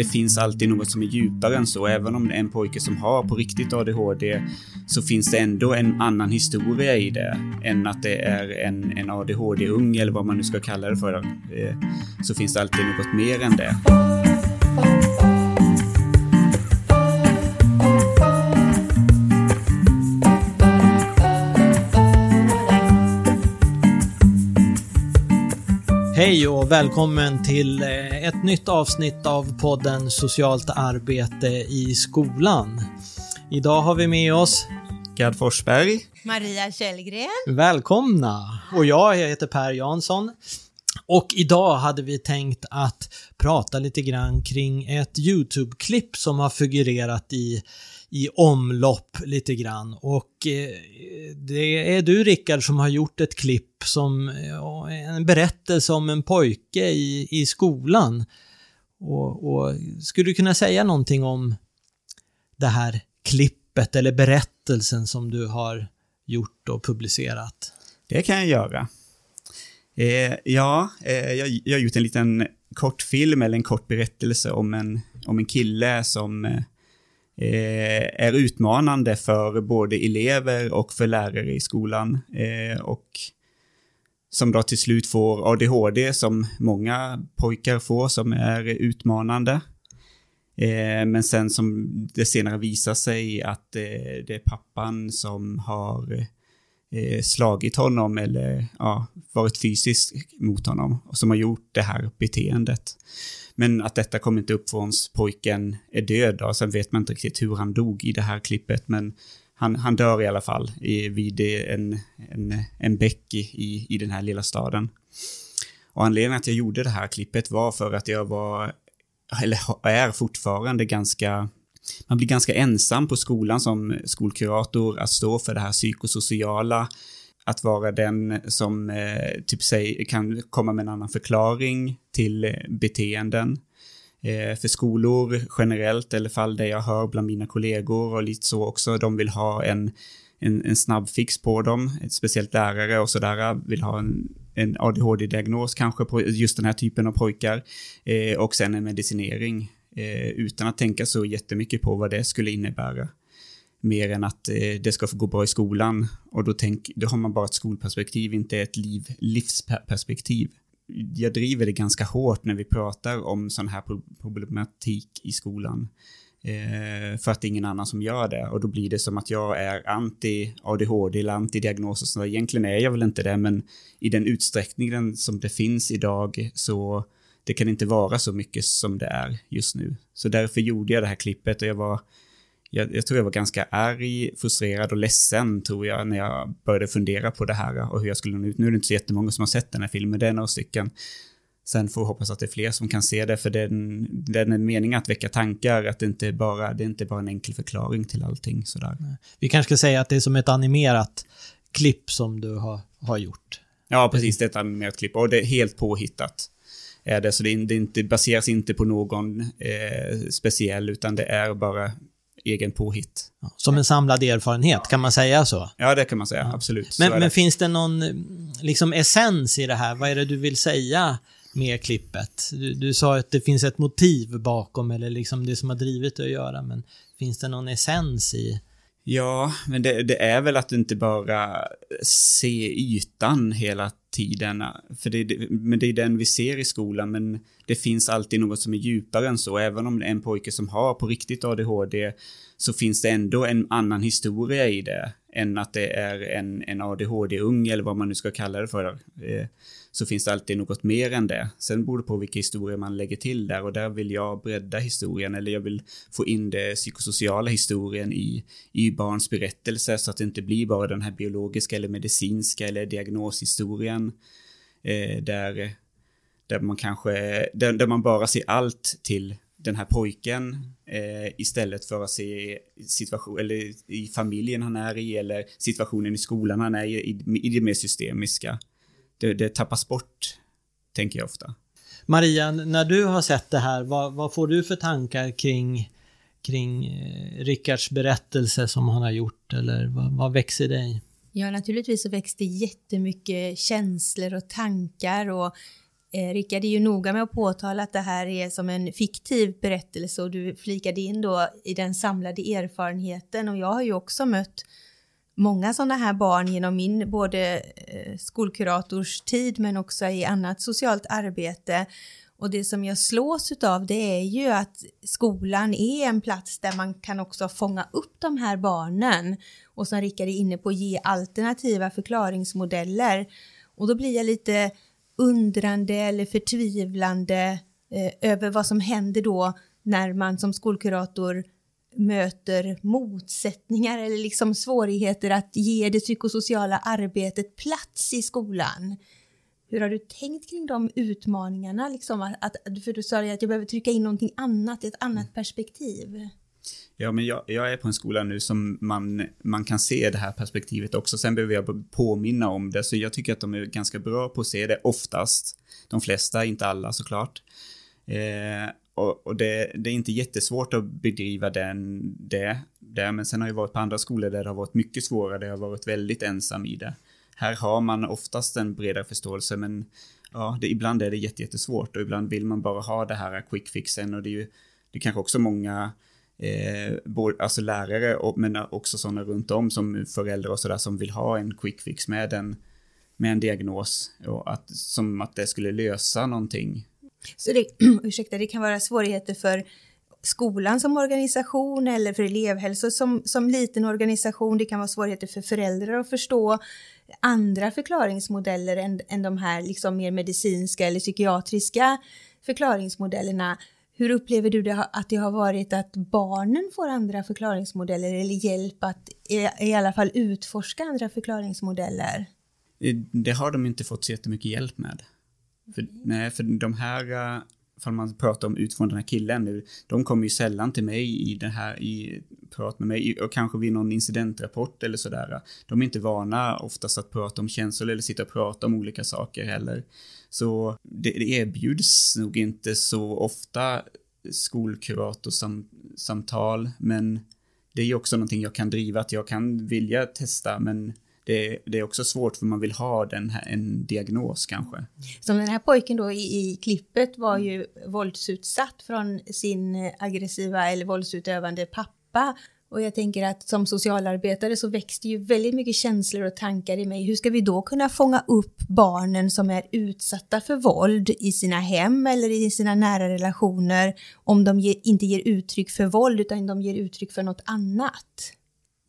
det finns alltid något som är djupare än så. Även om det är en pojke som har på riktigt ADHD så finns det ändå en annan historia i det än att det är en, en ADHD-ung eller vad man nu ska kalla det för. Eh, så finns det alltid något mer än det. Hej och välkommen till eh, ett nytt avsnitt av podden Socialt arbete i skolan. Idag har vi med oss Gerd Forsberg. Maria Källgren. Välkomna! Och jag, jag heter Per Jansson. Och idag hade vi tänkt att prata lite grann kring ett YouTube-klipp som har figurerat i i omlopp lite grann. Och eh, det är du Rickard som har gjort ett klipp som eh, en berättelse om en pojke i, i skolan. Och, och skulle du kunna säga någonting om det här klippet eller berättelsen som du har gjort och publicerat? Det kan jag göra. Eh, ja, eh, jag, jag har gjort en liten kortfilm eller en kort berättelse om en, om en kille som Eh, Eh, är utmanande för både elever och för lärare i skolan. Eh, och som då till slut får ADHD som många pojkar får som är utmanande. Eh, men sen som det senare visar sig att eh, det är pappan som har eh, slagit honom eller ja, varit fysisk mot honom och som har gjort det här beteendet. Men att detta kommer inte upp förrän pojken är död då. Sen vet man inte riktigt hur han dog i det här klippet, men han, han dör i alla fall i, vid en, en, en bäck i, i den här lilla staden. Och anledningen att jag gjorde det här klippet var för att jag var, eller är fortfarande ganska man blir ganska ensam på skolan som skolkurator att stå för det här psykosociala att vara den som eh, typ säg, kan komma med en annan förklaring till eh, beteenden. Eh, för skolor generellt, eller fall där jag hör bland mina kollegor och lite så också, de vill ha en, en, en snabb fix på dem, speciellt lärare och sådär vill ha en, en ADHD-diagnos kanske på just den här typen av pojkar. Eh, och sen en medicinering. Eh, utan att tänka så jättemycket på vad det skulle innebära mer än att eh, det ska få gå bra i skolan. Och då, tänk, då har man bara ett skolperspektiv, inte ett liv, livsperspektiv. Jag driver det ganska hårt när vi pratar om sån här problematik i skolan. Eh, för att det är ingen annan som gör det. Och då blir det som att jag är anti-ADHD eller anti-diagnos och sådär. Egentligen är jag väl inte det, men i den utsträckningen som det finns idag så det kan inte vara så mycket som det är just nu. Så därför gjorde jag det här klippet och jag var jag, jag, tror jag var ganska arg, frustrerad och ledsen tror jag när jag började fundera på det här och hur jag skulle nå ut. Nu är det inte så jättemånga som har sett den här filmen, det är några stycken. Sen får vi hoppas att det är fler som kan se det, för den, den är meningen att väcka tankar, att det inte bara, det är inte bara en enkel förklaring till allting sådär. Vi kanske ska säga att det är som ett animerat klipp som du har, har gjort. Ja, precis, det är ett animerat klipp och det är helt påhittat. Är det, så det, det inte, baseras inte på någon eh, speciell, utan det är bara egen påhitt. Som en samlad erfarenhet, kan man säga så? Ja, det kan man säga, absolut. Men, men finns det någon liksom essens i det här? Vad är det du vill säga med klippet? Du, du sa att det finns ett motiv bakom, eller liksom det som har drivit det att göra, men finns det någon essens i Ja, men det, det, är väl att inte bara se ytan hela tiden. För det, men det är den vi ser i skolan, men det finns alltid något som är djupare än så. Även om det är en pojke som har på riktigt ADHD så finns det ändå en annan historia i det än att det är en, en ADHD-ung eller vad man nu ska kalla det för. Eh, så finns det alltid något mer än det. Sen beror det på vilka historier man lägger till där och där vill jag bredda historien eller jag vill få in det psykosociala historien i, i barns berättelse så att det inte blir bara den här biologiska eller medicinska eller diagnoshistorien eh, där, där man kanske, där, där man bara ser allt till den här pojken eh, istället för att se situation, eller i familjen han är i eller situationen i skolan han är i, i, i det mer systemiska. Det, det tappas bort, tänker jag ofta. Maria, när du har sett det här, vad, vad får du för tankar kring, kring eh, Rickards berättelse som han har gjort, eller vad, vad växer dig? Ja, naturligtvis så växte jättemycket känslor och tankar och Eh, Rickard är ju noga med att påtala att det här är som en fiktiv berättelse och du flikade in då i den samlade erfarenheten och jag har ju också mött många sådana här barn genom min både eh, skolkurators tid men också i annat socialt arbete. Och det som jag slås av det är ju att skolan är en plats där man kan också fånga upp de här barnen och som Rickard är inne på ge alternativa förklaringsmodeller. Och då blir jag lite undrande eller förtvivlande eh, över vad som händer då när man som skolkurator möter motsättningar eller liksom svårigheter att ge det psykosociala arbetet plats i skolan. Hur har du tänkt kring de utmaningarna? Liksom att, för du sa att jag behöver trycka in någonting annat, ett annat mm. perspektiv. Ja, men jag, jag, är på en skola nu som man, man kan se det här perspektivet också. Sen behöver jag påminna om det, så jag tycker att de är ganska bra på att se det oftast. De flesta, inte alla såklart. Eh, och, och det, det, är inte jättesvårt att bedriva den, det, det, men sen har jag varit på andra skolor där det har varit mycket svårare, där jag har varit väldigt ensam i det. Här har man oftast en bredare förståelse, men ja, det, ibland är det jättesvårt och ibland vill man bara ha det här quick fixen och det är ju, det är kanske också många eh, både, alltså lärare och, men också sådana runt om som föräldrar och sådär som vill ha en quick fix med en, med en diagnos och att, som att det skulle lösa någonting. Så det, ursäkta, det kan vara svårigheter för skolan som organisation eller för elevhälsa som, som liten organisation. Det kan vara svårigheter för föräldrar att förstå andra förklaringsmodeller än, än de här liksom mer medicinska eller psykiatriska förklaringsmodellerna. Hur upplever du det, att det har varit att barnen får andra förklaringsmodeller eller hjälp att i, i alla fall utforska andra förklaringsmodeller? Det har de inte fått så jättemycket hjälp med. För, nej, för de här, eh, ifall man pratar om utifrån den här killen nu, de kommer ju sällan till mig i det här, i prat med mig, och kanske vid någon incidentrapport eller sådär. De är inte vana oftast att prata om känslor eller sitta och prata om olika saker heller. Så det, det erbjuds nog inte så ofta skolkuratorsamtal, men det är ju också någonting jag kan driva, att jag kan vilja testa, men det, det, är också svårt för man vill ha den här, en diagnos kanske. Som den här pojken då i, i klippet var ju våldsutsatt från sin aggressiva eller våldsutövande pappa och jag tänker att som socialarbetare så växte ju väldigt mycket känslor och tankar i mig. Hur ska vi då kunna fånga upp barnen som är utsatta för våld i sina hem eller i sina nära relationer om de ge, inte ger uttryck för våld utan de ger uttryck för något annat?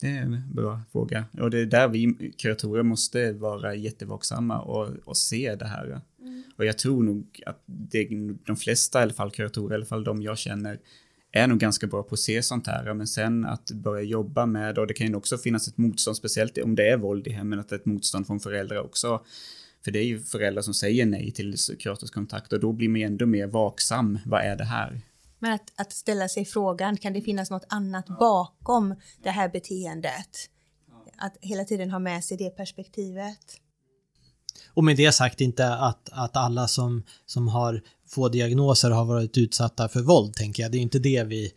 Det är en bra fråga. Och det är där vi kuratorer måste vara jättevaksamma och, och se det här. Mm. Och jag tror nog att det, de flesta, i alla fall kuratorer, i alla fall de jag känner, är nog ganska bra på att se sånt här, men sen att börja jobba med, och det kan ju också finnas ett motstånd, speciellt om det är våld i hemmen, att det är ett motstånd från föräldrar också. För det är ju föräldrar som säger nej till kuratorskontakt kontakt och då blir man ju ändå mer vaksam. Vad är det här? Men att, att ställa sig frågan, kan det finnas något annat bakom det här beteendet? Att hela tiden ha med sig det perspektivet. Och med det sagt inte att, att alla som, som har få diagnoser har varit utsatta för våld, tänker jag. Det är inte det vi,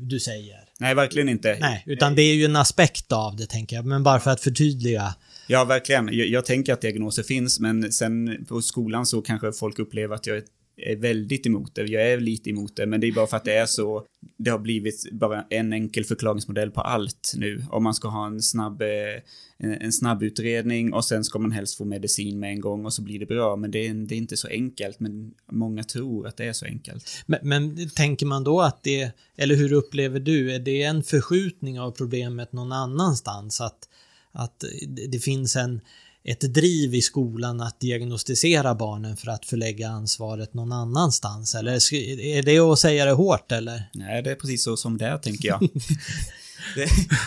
du säger. Nej, verkligen inte. Nej, utan det är ju en aspekt av det, tänker jag. Men bara för att förtydliga. Ja, verkligen. Jag, jag tänker att diagnoser finns, men sen på skolan så kanske folk upplever att jag är är väldigt emot det. Jag är lite emot det, men det är bara för att det är så. Det har blivit bara en enkel förklaringsmodell på allt nu. Om man ska ha en snabb, eh, en snabb utredning och sen ska man helst få medicin med en gång och så blir det bra. Men det är, det är inte så enkelt, men många tror att det är så enkelt. Men, men tänker man då att det, eller hur upplever du, är det en förskjutning av problemet någon annanstans? Att, att det finns en ett driv i skolan att diagnostisera barnen för att förlägga ansvaret någon annanstans? Eller är det att säga det hårt eller? Nej, det är precis så som det är, tänker jag. Det,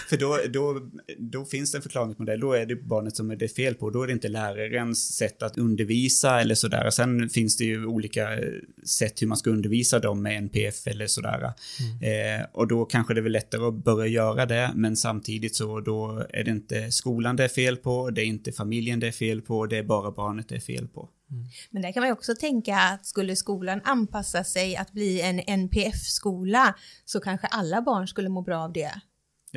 för då, då, då finns det en förklaringsmodell, då är det barnet som är det fel på, då är det inte lärarens sätt att undervisa eller sådär. Sen finns det ju olika sätt hur man ska undervisa dem med NPF eller sådär. Mm. Eh, och då kanske det är lättare att börja göra det, men samtidigt så då är det inte skolan det är fel på, det är inte familjen det är fel på, det är bara barnet det är fel på. Mm. Men där kan man ju också tänka att skulle skolan anpassa sig att bli en NPF-skola så kanske alla barn skulle må bra av det.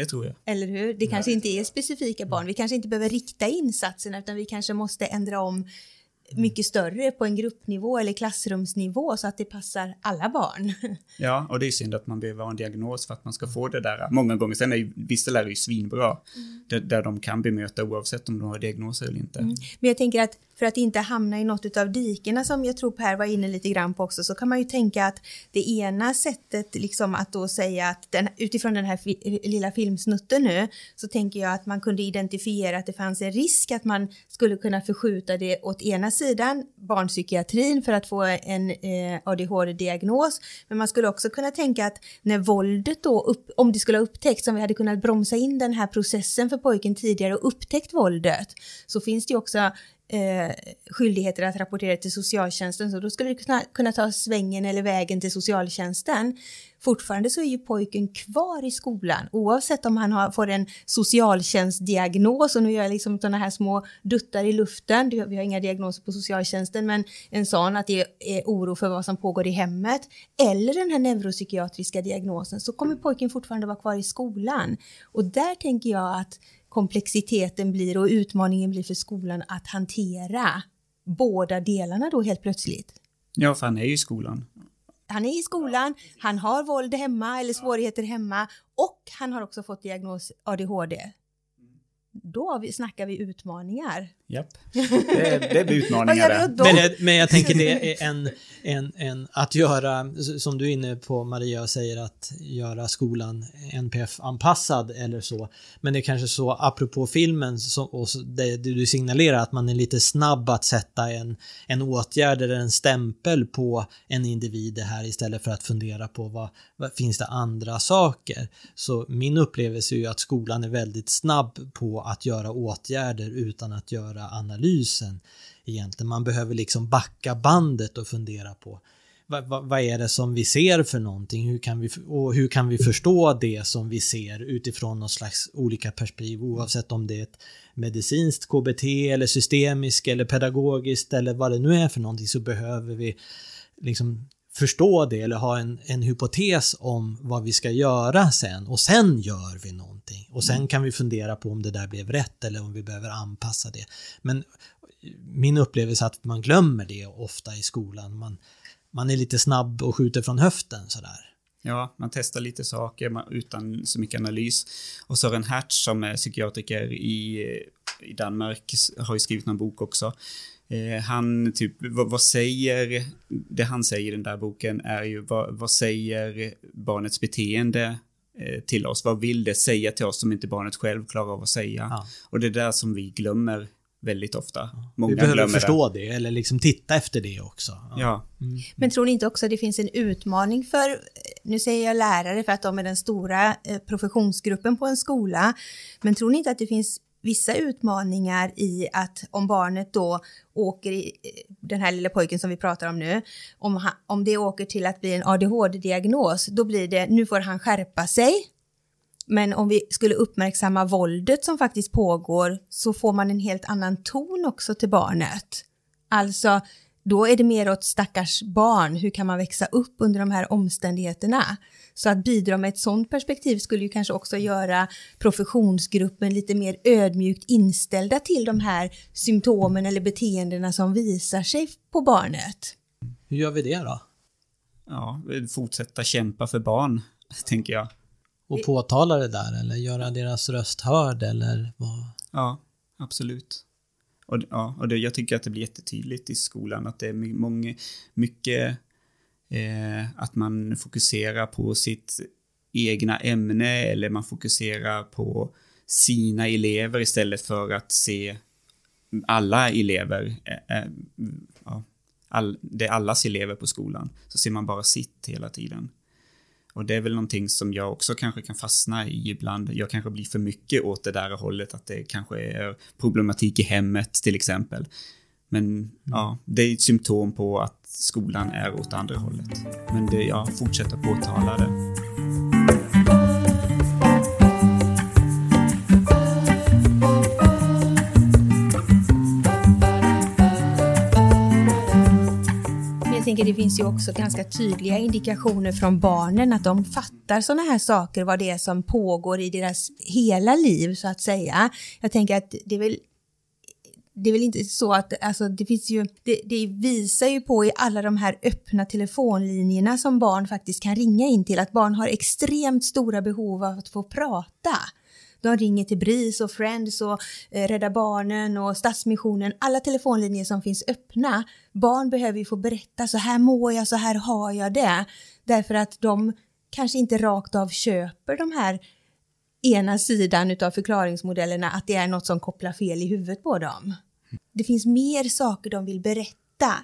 Det tror jag. Eller hur? Det kanske inte är specifika barn. Vi kanske inte behöver rikta insatserna utan vi kanske måste ändra om mycket större på en gruppnivå eller klassrumsnivå så att det passar alla barn. Ja, och det är synd att man behöver ha en diagnos för att man ska få det där. Många gånger, sen är ju vissa lärare ju svinbra, mm. där, där de kan bemöta oavsett om de har diagnoser eller inte. Mm. Men jag tänker att för att inte hamna i något av dikena som jag tror Per var inne lite grann på också, så kan man ju tänka att det ena sättet liksom att då säga att den, utifrån den här fi, lilla filmsnutten nu, så tänker jag att man kunde identifiera att det fanns en risk att man skulle kunna förskjuta det åt ena sidan, barnpsykiatrin för att få en eh, ADHD-diagnos, men man skulle också kunna tänka att när våldet då, upp, om det skulle ha upptäckts, om vi hade kunnat bromsa in den här processen för pojken tidigare och upptäckt våldet, så finns det ju också eh, skyldigheter att rapportera till socialtjänsten, så då skulle det kunna, kunna ta svängen eller vägen till socialtjänsten. Fortfarande så är ju pojken kvar i skolan oavsett om han har, får en socialtjänstdiagnos och nu gör jag liksom sådana här små duttar i luften. Vi har inga diagnoser på socialtjänsten men en sån att det är oro för vad som pågår i hemmet eller den här neuropsykiatriska diagnosen så kommer pojken fortfarande vara kvar i skolan. Och där tänker jag att komplexiteten blir och utmaningen blir för skolan att hantera båda delarna då helt plötsligt. Ja, för han är ju i skolan. Han är i skolan, han har våld hemma eller svårigheter hemma och han har också fått diagnos ADHD då vi, snackar vi utmaningar. Japp, det, det blir utmaningar det. Men, men jag tänker det är en, en, en, att göra, som du är inne på Maria och säger att göra skolan NPF-anpassad eller så. Men det är kanske så, apropå filmen, så, och det, du signalerar att man är lite snabb att sätta en, en åtgärd eller en stämpel på en individ här istället för att fundera på vad, vad finns det andra saker. Så min upplevelse är ju att skolan är väldigt snabb på att göra åtgärder utan att göra analysen egentligen. Man behöver liksom backa bandet och fundera på vad, vad, vad, är det som vi ser för någonting? Hur kan, vi, och hur kan vi förstå det som vi ser utifrån någon slags olika perspektiv oavsett om det är ett medicinskt KBT eller systemiskt eller pedagogiskt eller vad det nu är för någonting så behöver vi liksom förstå det eller ha en, en hypotes om vad vi ska göra sen och sen gör vi någonting. Och sen kan vi fundera på om det där blev rätt eller om vi behöver anpassa det. Men min upplevelse är att man glömmer det ofta i skolan. Man, man är lite snabb och skjuter från höften sådär. Ja, man testar lite saker utan så mycket analys. Och Sören Hertz som är psykiatriker i, i Danmark har ju skrivit någon bok också Eh, han, typ, vad, vad, säger, det han säger i den där boken är ju vad, vad säger barnets beteende eh, till oss? Vad vill det säga till oss som inte barnet själv klarar av att säga? Ja. Och det är där som vi glömmer väldigt ofta. Många vi behöver förstå det. det. eller liksom titta efter det också. Ja. ja. Mm. Men tror ni inte också att det finns en utmaning för, nu säger jag lärare för att de är den stora eh, professionsgruppen på en skola, men tror ni inte att det finns vissa utmaningar i att om barnet då åker i, eh, den här lilla pojken som vi pratar om nu, om, han, om det åker till att bli en ADHD-diagnos, då blir det nu får han skärpa sig. Men om vi skulle uppmärksamma våldet som faktiskt pågår så får man en helt annan ton också till barnet. Alltså, då är det mer åt stackars barn, hur kan man växa upp under de här omständigheterna? Så att bidra med ett sådant perspektiv skulle ju kanske också göra professionsgruppen lite mer ödmjukt inställda till de här symptomen eller beteendena som visar sig på barnet. Hur gör vi det då? Ja, fortsätta kämpa för barn, tänker jag. Och påtala det där eller göra deras röst hörd eller vad? Ja, absolut. Och, ja, och det, jag tycker att det blir jättetydligt i skolan att det är många, mycket eh, att man fokuserar på sitt egna ämne eller man fokuserar på sina elever istället för att se alla elever. Eh, eh, ja, all, det är allas elever på skolan. Så ser man bara sitt hela tiden. Och det är väl någonting som jag också kanske kan fastna i ibland. Jag kanske blir för mycket åt det där hållet, att det kanske är problematik i hemmet till exempel. Men mm. ja, det är ett symptom på att skolan är åt andra hållet. Men det, ja, fortsätta påtala det. Tänker det finns ju också ganska tydliga indikationer från barnen att de fattar sådana här saker, vad det är som pågår i deras hela liv så att säga. Jag tänker att det är väl det är väl inte så att, alltså det finns ju, det, det, visar ju på i alla de här öppna telefonlinjerna som barn faktiskt kan ringa in till att barn har extremt stora behov av att få prata. De ringer till BRIS och Friends och eh, Rädda Barnen och Stadsmissionen, alla telefonlinjer som finns öppna. Barn behöver ju få berätta, så här mår jag, så här har jag det. Därför att de kanske inte rakt av köper de här ena sidan av förklaringsmodellerna, att det är något som kopplar fel i huvudet på dem. Det finns mer saker de vill berätta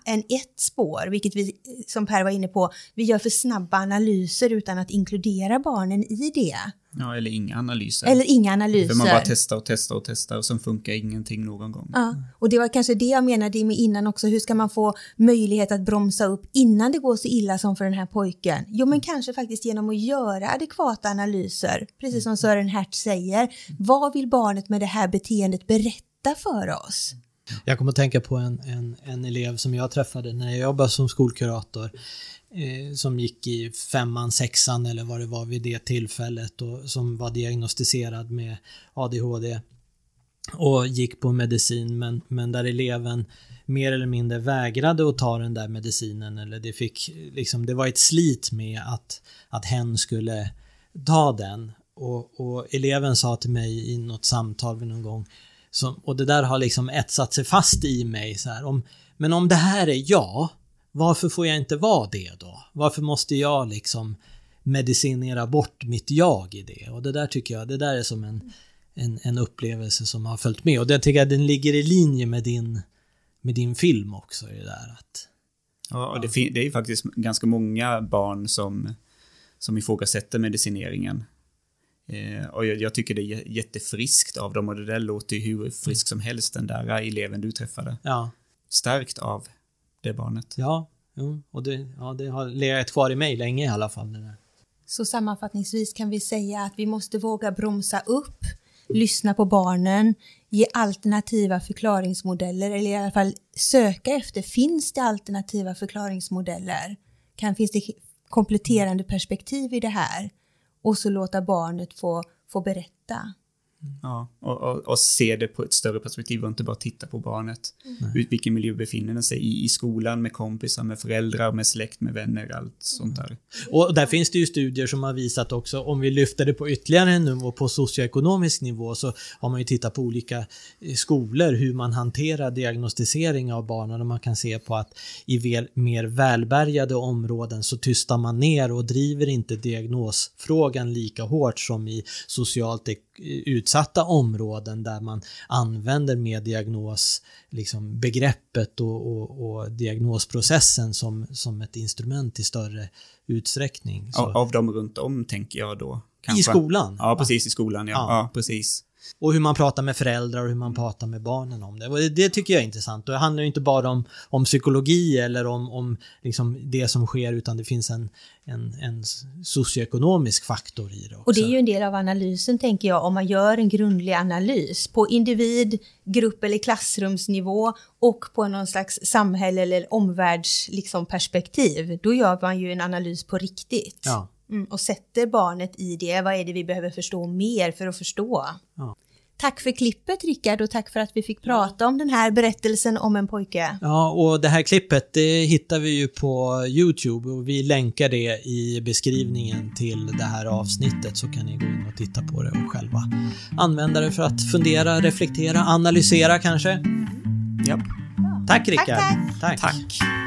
än ett spår, vilket vi, som Per var inne på, vi gör för snabba analyser utan att inkludera barnen i det. Ja, eller inga analyser. Eller inga analyser. För man bara testar och testar och testar och sen funkar ingenting någon gång. Ja, och det var kanske det jag menade med innan också. Hur ska man få möjlighet att bromsa upp innan det går så illa som för den här pojken? Jo, men kanske faktiskt genom att göra adekvata analyser. Precis som Sören Hertz säger. Vad vill barnet med det här beteendet berätta för oss? Jag kommer att tänka på en, en, en elev som jag träffade när jag jobbade som skolkurator eh, som gick i femman, sexan eller vad det var vid det tillfället och som var diagnostiserad med ADHD och gick på medicin men, men där eleven mer eller mindre vägrade att ta den där medicinen eller det fick liksom, det var ett slit med att, att hen skulle ta den. Och, och eleven sa till mig i något samtal vid någon gång som, och det där har liksom etsat sig fast i mig så här, om, men om det här är jag, varför får jag inte vara det då? Varför måste jag liksom medicinera bort mitt jag i det? Och det där tycker jag, det där är som en, en, en upplevelse som har följt med och jag tycker jag den ligger i linje med din, med din film också. Det där att, ja, och det, det är ju faktiskt ganska många barn som, som ifrågasätter medicineringen. Eh, och jag, jag, tycker det är jättefriskt av dem och det där låter ju hur frisk som helst den där eleven du träffade. Ja. Stärkt av det barnet. Ja, jo, och det, ja, det har legat kvar i mig länge i alla fall. Det där. Så sammanfattningsvis kan vi säga att vi måste våga bromsa upp, lyssna på barnen, ge alternativa förklaringsmodeller eller i alla fall söka efter, finns det alternativa förklaringsmodeller? Kan, finns det kompletterande perspektiv i det här? Och så låta barnet få, få berätta. Ja, och, och, och, se det på ett större perspektiv och inte bara titta på barnet. Mm. Vilken miljö befinner den sig i? I skolan, med kompisar, med föräldrar, med släkt, med vänner, allt sånt där. Och där finns det ju studier som har visat också, om vi lyfter det på ytterligare en nivå, på socioekonomisk nivå, så har man ju tittat på olika eh, skolor, hur man hanterar diagnostisering av barnen och man kan se på att i mer välbärgade områden så tystar man ner och driver inte diagnosfrågan lika hårt som i socialt utsatta områden där man använder med diagnos liksom begreppet och, och, och diagnosprocessen som, som ett instrument i större utsträckning. Av, av dem runt om tänker jag då? Kanske. I skolan? Ja, precis i skolan. Ja, ja. ja precis. Och hur man pratar med föräldrar och hur man pratar med barnen om det. Och det tycker jag är intressant. Och det handlar ju inte bara om, om psykologi eller om, om liksom det som sker utan det finns en, en, en socioekonomisk faktor i det också. Och det är ju en del av analysen tänker jag, om man gör en grundlig analys på individ, grupp eller klassrumsnivå och på någon slags samhälle eller omvärldsperspektiv. Liksom, då gör man ju en analys på riktigt. Ja. Mm, och sätter barnet i det. Vad är det vi behöver förstå mer för att förstå? Ja. Tack för klippet Rickard och tack för att vi fick prata om den här berättelsen om en pojke. Ja, och det här klippet det hittar vi ju på Youtube och vi länkar det i beskrivningen till det här avsnittet så kan ni gå in och titta på det och själva använda det för att fundera, reflektera, analysera kanske. Japp. Tack Rickard. tack. tack. tack.